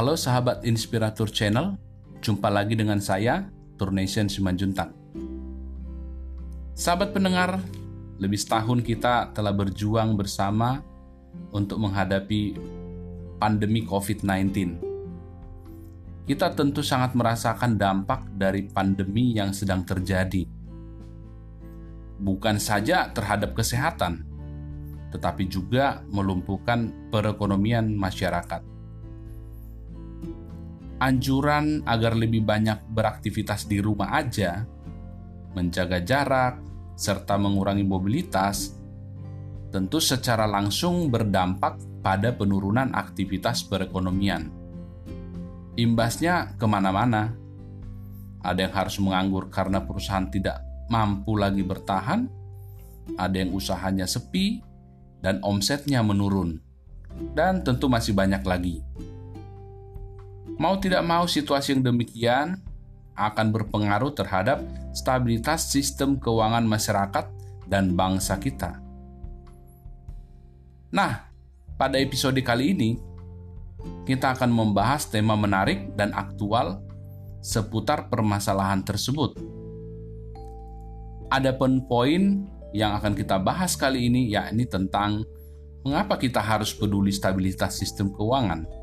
Halo sahabat Inspiratur Channel, jumpa lagi dengan saya, Turnation Simanjuntak. Sahabat pendengar, lebih setahun kita telah berjuang bersama untuk menghadapi pandemi COVID-19. Kita tentu sangat merasakan dampak dari pandemi yang sedang terjadi. Bukan saja terhadap kesehatan, tetapi juga melumpuhkan perekonomian masyarakat anjuran agar lebih banyak beraktivitas di rumah aja, menjaga jarak, serta mengurangi mobilitas, tentu secara langsung berdampak pada penurunan aktivitas perekonomian. Imbasnya ke mana-mana. Ada yang harus menganggur karena perusahaan tidak mampu lagi bertahan, ada yang usahanya sepi, dan omsetnya menurun. Dan tentu masih banyak lagi. Mau tidak mau situasi yang demikian akan berpengaruh terhadap stabilitas sistem keuangan masyarakat dan bangsa kita. Nah, pada episode kali ini kita akan membahas tema menarik dan aktual seputar permasalahan tersebut. Ada pun poin yang akan kita bahas kali ini yakni tentang mengapa kita harus peduli stabilitas sistem keuangan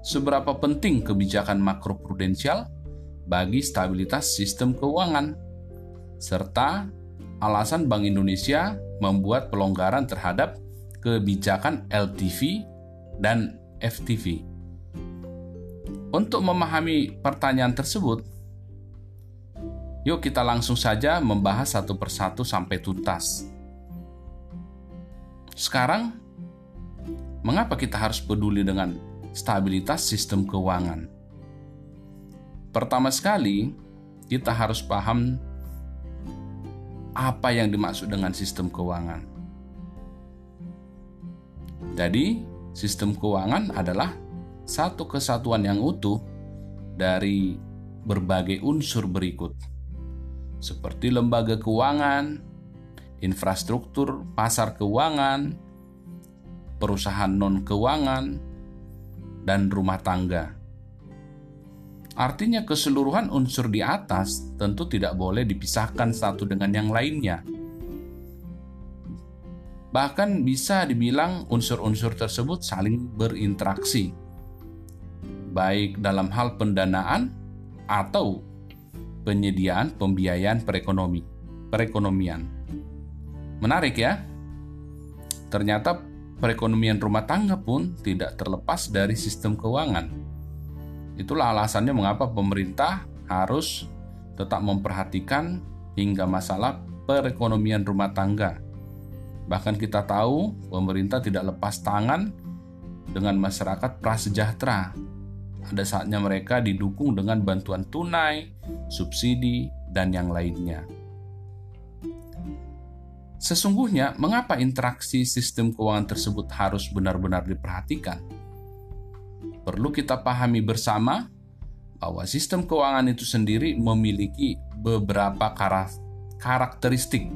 seberapa penting kebijakan makroprudensial bagi stabilitas sistem keuangan, serta alasan Bank Indonesia membuat pelonggaran terhadap kebijakan LTV dan FTV. Untuk memahami pertanyaan tersebut, yuk kita langsung saja membahas satu persatu sampai tuntas. Sekarang, mengapa kita harus peduli dengan stabilitas sistem keuangan. Pertama sekali, kita harus paham apa yang dimaksud dengan sistem keuangan. Jadi, sistem keuangan adalah satu kesatuan yang utuh dari berbagai unsur berikut, seperti lembaga keuangan, infrastruktur pasar keuangan, perusahaan non-keuangan, dan rumah tangga. Artinya keseluruhan unsur di atas tentu tidak boleh dipisahkan satu dengan yang lainnya. Bahkan bisa dibilang unsur-unsur tersebut saling berinteraksi, baik dalam hal pendanaan atau penyediaan pembiayaan perekonomi, perekonomian. Menarik ya? Ternyata perekonomian rumah tangga pun tidak terlepas dari sistem keuangan. Itulah alasannya mengapa pemerintah harus tetap memperhatikan hingga masalah perekonomian rumah tangga. Bahkan kita tahu pemerintah tidak lepas tangan dengan masyarakat prasejahtera. Ada saatnya mereka didukung dengan bantuan tunai, subsidi, dan yang lainnya. Sesungguhnya, mengapa interaksi sistem keuangan tersebut harus benar-benar diperhatikan? Perlu kita pahami bersama bahwa sistem keuangan itu sendiri memiliki beberapa karakteristik.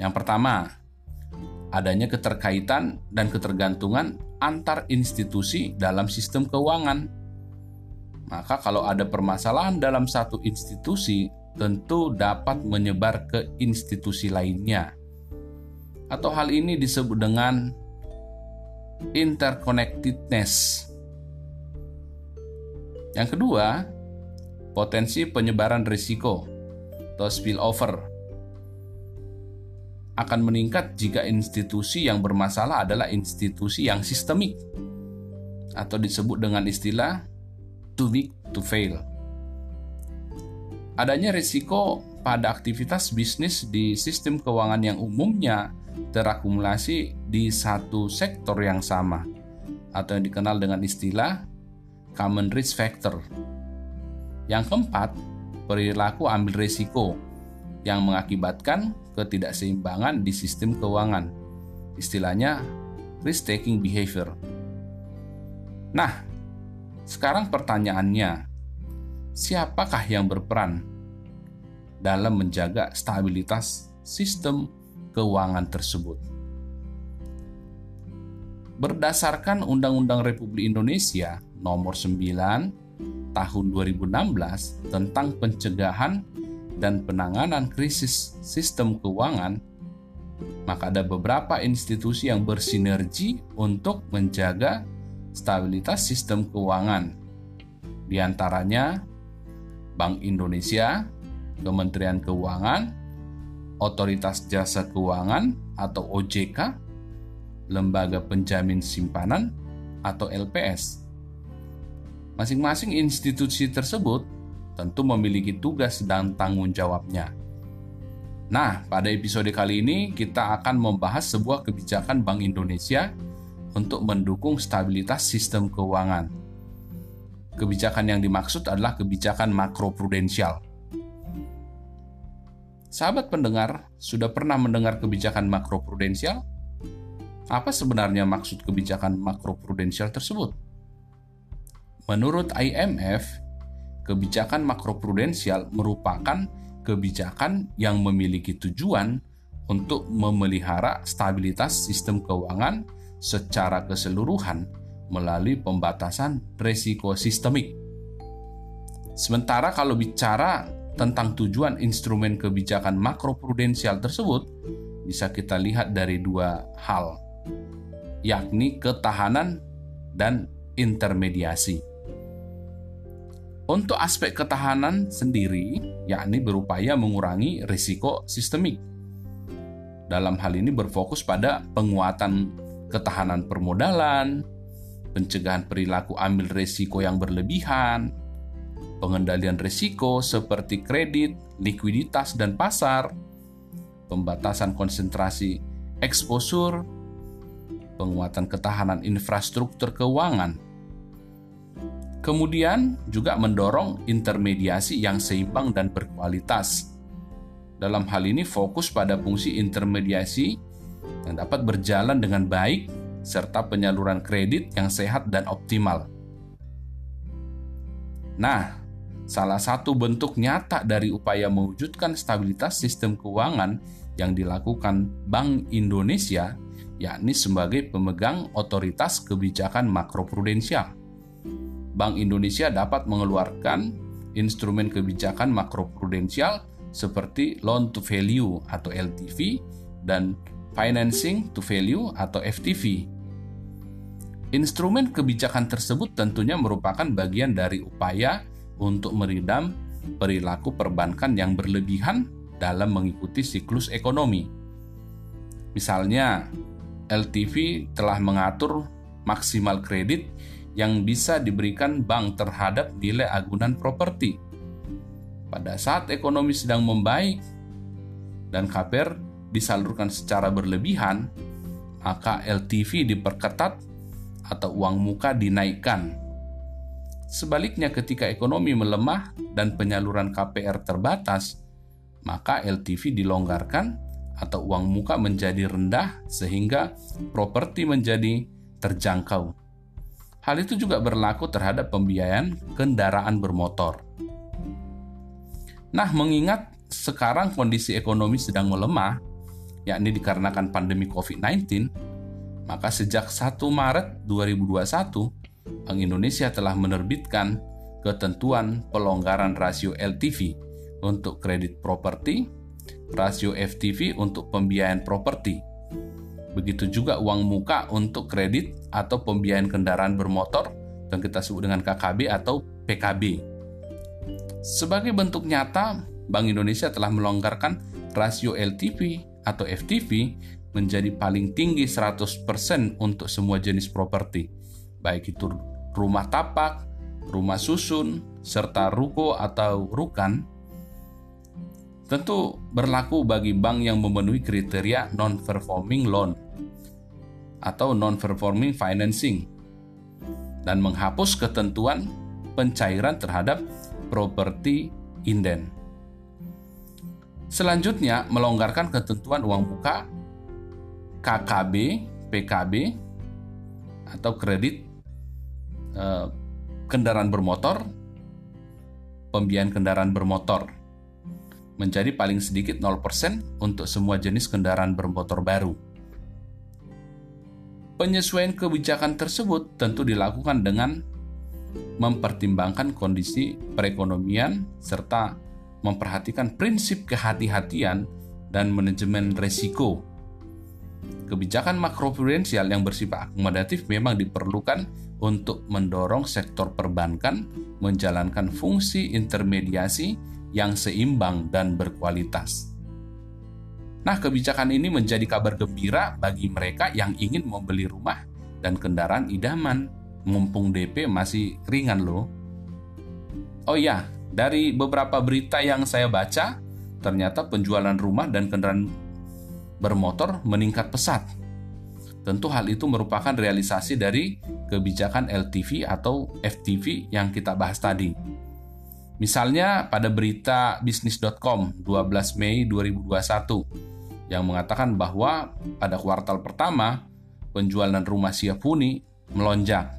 Yang pertama, adanya keterkaitan dan ketergantungan antar institusi dalam sistem keuangan. Maka, kalau ada permasalahan dalam satu institusi, tentu dapat menyebar ke institusi lainnya. Atau hal ini disebut dengan interconnectedness. Yang kedua, potensi penyebaran risiko atau spillover akan meningkat jika institusi yang bermasalah adalah institusi yang sistemik atau disebut dengan istilah too big to fail adanya risiko pada aktivitas bisnis di sistem keuangan yang umumnya terakumulasi di satu sektor yang sama atau yang dikenal dengan istilah common risk factor. Yang keempat, perilaku ambil risiko yang mengakibatkan ketidakseimbangan di sistem keuangan. Istilahnya risk taking behavior. Nah, sekarang pertanyaannya, siapakah yang berperan dalam menjaga stabilitas sistem keuangan tersebut. berdasarkan Undang-Undang Republik Indonesia Nomor 9 Tahun 2016 tentang pencegahan dan penanganan krisis sistem keuangan, maka ada beberapa institusi yang bersinergi untuk menjaga stabilitas sistem keuangan. Di antaranya Bank Indonesia, Kementerian Keuangan, Otoritas Jasa Keuangan atau OJK, Lembaga Penjamin Simpanan atau LPS. Masing-masing institusi tersebut tentu memiliki tugas dan tanggung jawabnya. Nah, pada episode kali ini kita akan membahas sebuah kebijakan Bank Indonesia untuk mendukung stabilitas sistem keuangan. Kebijakan yang dimaksud adalah kebijakan makroprudensial. Sahabat pendengar, sudah pernah mendengar kebijakan makroprudensial? Apa sebenarnya maksud kebijakan makroprudensial tersebut? Menurut IMF, kebijakan makroprudensial merupakan kebijakan yang memiliki tujuan untuk memelihara stabilitas sistem keuangan secara keseluruhan melalui pembatasan risiko sistemik. Sementara kalau bicara tentang tujuan instrumen kebijakan makroprudensial tersebut, bisa kita lihat dari dua hal, yakni ketahanan dan intermediasi. Untuk aspek ketahanan sendiri, yakni berupaya mengurangi risiko sistemik. Dalam hal ini berfokus pada penguatan ketahanan permodalan, pencegahan perilaku ambil risiko yang berlebihan, pengendalian risiko seperti kredit, likuiditas, dan pasar, pembatasan konsentrasi eksposur, penguatan ketahanan infrastruktur keuangan, Kemudian juga mendorong intermediasi yang seimbang dan berkualitas. Dalam hal ini fokus pada fungsi intermediasi yang dapat berjalan dengan baik serta penyaluran kredit yang sehat dan optimal. Nah, salah satu bentuk nyata dari upaya mewujudkan stabilitas sistem keuangan yang dilakukan Bank Indonesia yakni sebagai pemegang otoritas kebijakan makroprudensial. Bank Indonesia dapat mengeluarkan instrumen kebijakan makroprudensial seperti loan to value atau LTV dan financing to value atau FTV. Instrumen kebijakan tersebut tentunya merupakan bagian dari upaya untuk meredam perilaku perbankan yang berlebihan dalam mengikuti siklus ekonomi. Misalnya, LTV telah mengatur maksimal kredit yang bisa diberikan bank terhadap nilai agunan properti. Pada saat ekonomi sedang membaik dan KPR disalurkan secara berlebihan, maka LTV diperketat atau uang muka dinaikkan. Sebaliknya ketika ekonomi melemah dan penyaluran KPR terbatas, maka LTV dilonggarkan atau uang muka menjadi rendah sehingga properti menjadi terjangkau. Hal itu juga berlaku terhadap pembiayaan kendaraan bermotor. Nah, mengingat sekarang kondisi ekonomi sedang melemah, yakni dikarenakan pandemi COVID-19, maka sejak 1 Maret 2021, Bank Indonesia telah menerbitkan ketentuan pelonggaran rasio LTV untuk kredit properti, rasio FTV untuk pembiayaan properti, Begitu juga uang muka untuk kredit atau pembiayaan kendaraan bermotor yang kita sebut dengan KKB atau PKB. Sebagai bentuk nyata, Bank Indonesia telah melonggarkan rasio LTV atau FTV menjadi paling tinggi 100% untuk semua jenis properti, baik itu rumah tapak, rumah susun, serta ruko atau rukan tentu berlaku bagi bank yang memenuhi kriteria non-performing loan atau non-performing financing dan menghapus ketentuan pencairan terhadap properti inden. Selanjutnya, melonggarkan ketentuan uang buka KKB, PKB, atau kredit eh, kendaraan bermotor, pembiayaan kendaraan bermotor menjadi paling sedikit 0% untuk semua jenis kendaraan bermotor baru. Penyesuaian kebijakan tersebut tentu dilakukan dengan mempertimbangkan kondisi perekonomian serta memperhatikan prinsip kehati-hatian dan manajemen resiko. Kebijakan makroprudensial yang bersifat akomodatif memang diperlukan untuk mendorong sektor perbankan menjalankan fungsi intermediasi yang seimbang dan berkualitas. Nah, kebijakan ini menjadi kabar gembira bagi mereka yang ingin membeli rumah dan kendaraan idaman, mumpung DP masih ringan loh. Oh ya, dari beberapa berita yang saya baca, ternyata penjualan rumah dan kendaraan bermotor meningkat pesat. Tentu hal itu merupakan realisasi dari kebijakan LTV atau FTV yang kita bahas tadi. Misalnya pada berita bisnis.com 12 Mei 2021 yang mengatakan bahwa pada kuartal pertama penjualan rumah siap huni melonjak.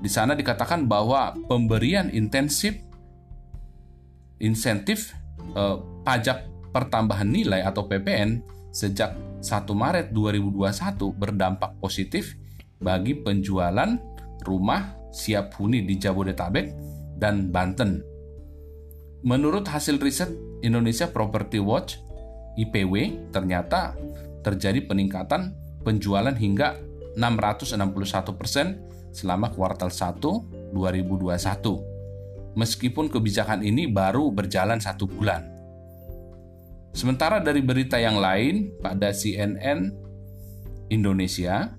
Di sana dikatakan bahwa pemberian intensif insentif eh, pajak pertambahan nilai atau PPN sejak 1 Maret 2021 berdampak positif bagi penjualan rumah siap huni di Jabodetabek dan Banten. Menurut hasil riset Indonesia Property Watch, IPW ternyata terjadi peningkatan penjualan hingga 661% persen selama kuartal 1 2021. Meskipun kebijakan ini baru berjalan satu bulan. Sementara dari berita yang lain, pada CNN Indonesia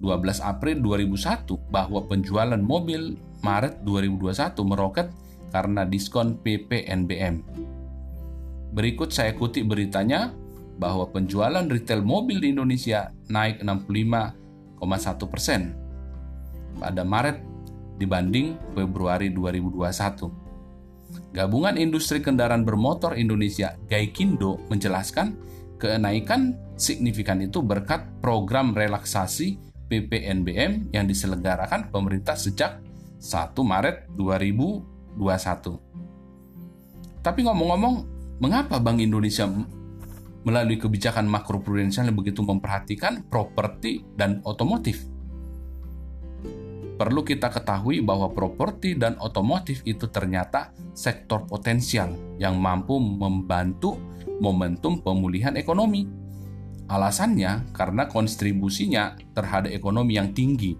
12 April 2001 bahwa penjualan mobil Maret 2021 meroket karena diskon PPNBM. Berikut saya kutip beritanya bahwa penjualan retail mobil di Indonesia naik 65,1 persen pada Maret dibanding Februari 2021. Gabungan Industri Kendaraan Bermotor Indonesia Gaikindo menjelaskan kenaikan signifikan itu berkat program relaksasi PPNBM yang diselenggarakan pemerintah sejak 1 Maret 2021. Tapi ngomong-ngomong, Mengapa Bank Indonesia melalui kebijakan makroprudensial begitu memperhatikan properti dan otomotif? Perlu kita ketahui bahwa properti dan otomotif itu ternyata sektor potensial yang mampu membantu momentum pemulihan ekonomi. Alasannya karena kontribusinya terhadap ekonomi yang tinggi,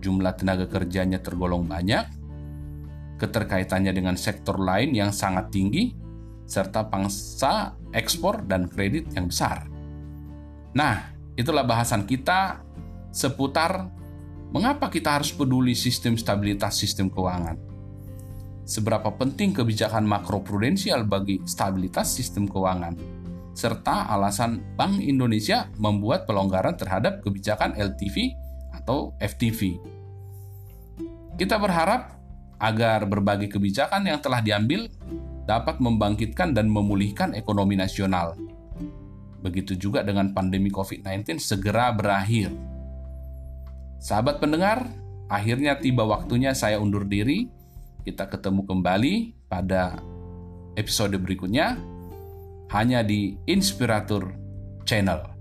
jumlah tenaga kerjanya tergolong banyak, keterkaitannya dengan sektor lain yang sangat tinggi, serta pangsa ekspor dan kredit yang besar. Nah, itulah bahasan kita seputar mengapa kita harus peduli sistem stabilitas sistem keuangan. Seberapa penting kebijakan makroprudensial bagi stabilitas sistem keuangan, serta alasan Bank Indonesia membuat pelonggaran terhadap kebijakan LTV atau FTV. Kita berharap agar berbagai kebijakan yang telah diambil dapat membangkitkan dan memulihkan ekonomi nasional. Begitu juga dengan pandemi COVID-19 segera berakhir. Sahabat pendengar, akhirnya tiba waktunya saya undur diri. Kita ketemu kembali pada episode berikutnya hanya di Inspiratur Channel.